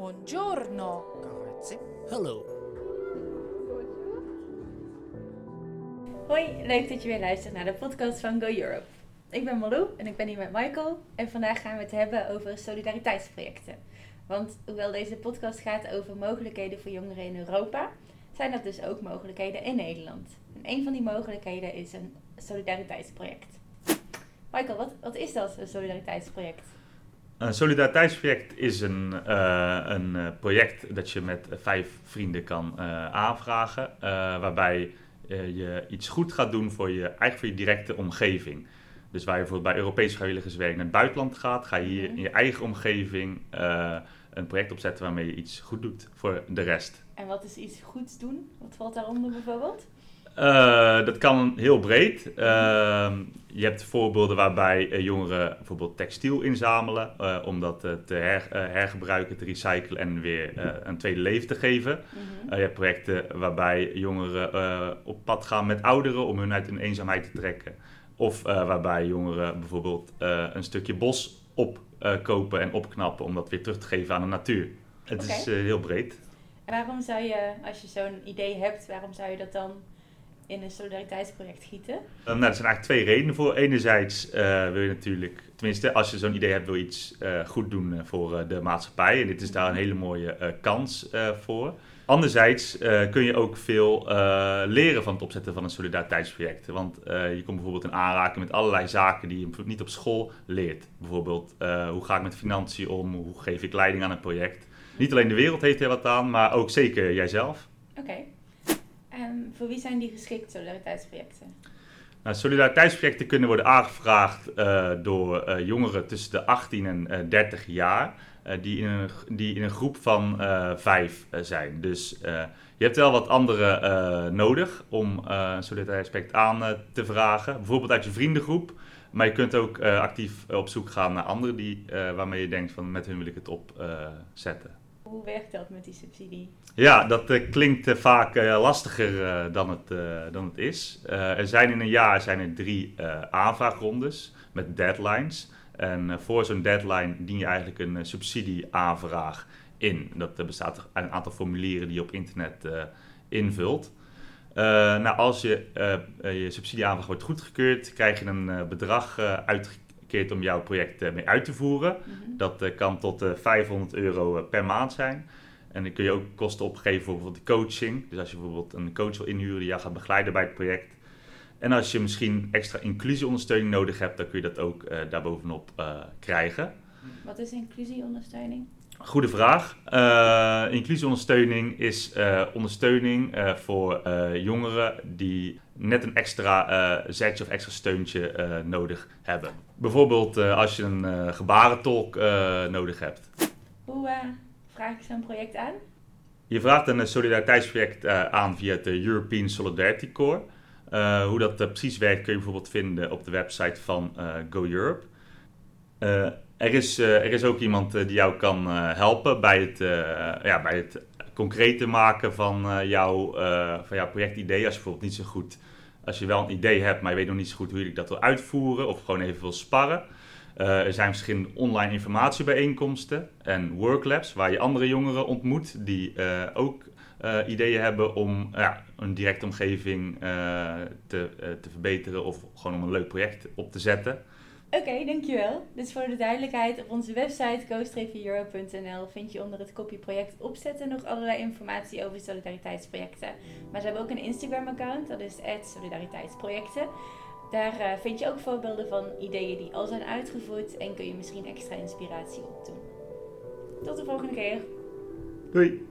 Buongiorno. Grazie. Hallo. Hoi, leuk dat je weer luistert naar de podcast van Go Europe. Ik ben Malou en ik ben hier met Michael. En vandaag gaan we het hebben over solidariteitsprojecten. Want hoewel deze podcast gaat over mogelijkheden voor jongeren in Europa, zijn dat dus ook mogelijkheden in Nederland. En een van die mogelijkheden is een solidariteitsproject. Michael, wat, wat is dat, een solidariteitsproject? Een solidariteitsproject is een, eh, een eh, project dat je met vijf vrienden kan eh, aanvragen, eh, waarbij eh, je iets goed gaat doen voor je, eigenlijk voor je directe omgeving. Dus waar je bijvoorbeeld bij Europees vrijwilligerswerk naar het buitenland gaat, ga je hier Mhm. in je eigen omgeving eh, een project opzetten waarmee je iets goed doet voor de rest. En wat is iets goeds doen? Wat valt daaronder bijvoorbeeld? Eh, dat kan heel breed. Ehm, je hebt voorbeelden waarbij eh, jongeren bijvoorbeeld textiel inzamelen eh, om dat te her- hergebruiken, te recyclen en weer een tweede leven te geven. Mhm. Je hebt projecten waarbij jongeren op pad gaan met ouderen om hun uit hun eenzaamheid te trekken. Of waarbij jongeren bijvoorbeeld een stukje bos opkopen en opknappen om dat weer terug te geven aan de natuur. Het is heel breed. En waarom zou je, als je zo'n idee hebt, waarom zou je dat dan in een solidariteitsproject gieten? Uh, nou, er zijn eigenlijk twee redenen voor. Enerzijds eh, wil je natuurlijk, tenminste als je zo'n idee hebt, wil je iets eh, goed doen eh, voor eh, de maatschappij. En dit is daar een hele mooie eh, kans eh, voor. Anderzijds eh, kun je ook veel eh, leren van het opzetten van een solidariteitsproject. Want eh, je komt bijvoorbeeld in aanraking met allerlei zaken die je niet op school leert. Bijvoorbeeld, eh, hoe ga ik met financiën om? Hoe geef ik leiding aan een project? Niet alleen de wereld heeft er wat aan, maar ook zeker jijzelf. Oké. Voor wie zijn die geschikt, solidariteitsprojecten? Nou, solidariteitsprojecten kunnen worden aangevraagd eh, door eh, jongeren tussen de 18 en eh, 30 jaar, eh, die, in een, die in een groep van vijf zijn. Dus je hebt wel wat anderen nodig om een solidariteitsproject aan te vragen, bijvoorbeeld uit je vriendengroep. Maar je kunt ook actief op zoek gaan naar anderen die, waarmee je denkt van met hun wil ik het opzetten. Hoe werkt dat met die subsidie? Ja, dat eh, klinkt eh, vaak eh, lastiger dan, het, dan het is. Er zijn in een jaar zijn er drie aanvraagrondes met deadlines. En voor zo'n deadline dien je eigenlijk een subsidieaanvraag in. Dat bestaat uit een aantal formulieren die je op internet invult. Nou, als je, je subsidieaanvraag wordt goedgekeurd, krijg je een bedrag eh, om jouw project eh, mee uit te voeren. Mhm. Dat eh, kan tot eh, 500 euro eh, per maand zijn. En dan kun je ook kosten opgeven voor bijvoorbeeld de coaching. Dus als je bijvoorbeeld een coach wil inhuren die jou gaat begeleiden bij het project. En als je misschien extra inclusieondersteuning nodig hebt, dan kun je dat ook daarbovenop krijgen. Wat is inclusieondersteuning? Goede vraag. Eh, inclusieondersteuning is eh, ondersteuning eh, voor jongeren die net een extra zetje of extra steuntje nodig hebben. Bijvoorbeeld als je een gebarentolk nodig hebt. Hoe vraag ik zo'n project aan? Je vraagt een solidariteitsproject aan via het European Solidarity Corps. Hoe dat precies werkt kun je bijvoorbeeld vinden op de website van Go Europe. Er, is, eh, er is ook iemand eh, die jou kan eh, helpen bij het, ja, bij het maken van, jouw, van jouw projectidee. Als je bijvoorbeeld niet zo goed, als je wel een idee hebt, maar je weet nog niet zo goed hoe je dat wil uitvoeren of gewoon even wil sparren. Er zijn verschillende online informatiebijeenkomsten en worklabs waar je andere jongeren ontmoet die ook ideeën hebben om ja, een directe omgeving te, te verbeteren of gewoon om een leuk project op te zetten. Oké, dankjewel. Dus voor de duidelijkheid, op onze website go-euro.nl vind je onder het kopje project opzetten nog allerlei informatie over solidariteitsprojecten. Maar ze hebben ook een Instagram-account, dat is solidariteitsprojecten. Daar eh, vind je ook voorbeelden van ideeën die al zijn uitgevoerd en kun je misschien extra inspiratie opdoen. Tot de volgende keer. Doei!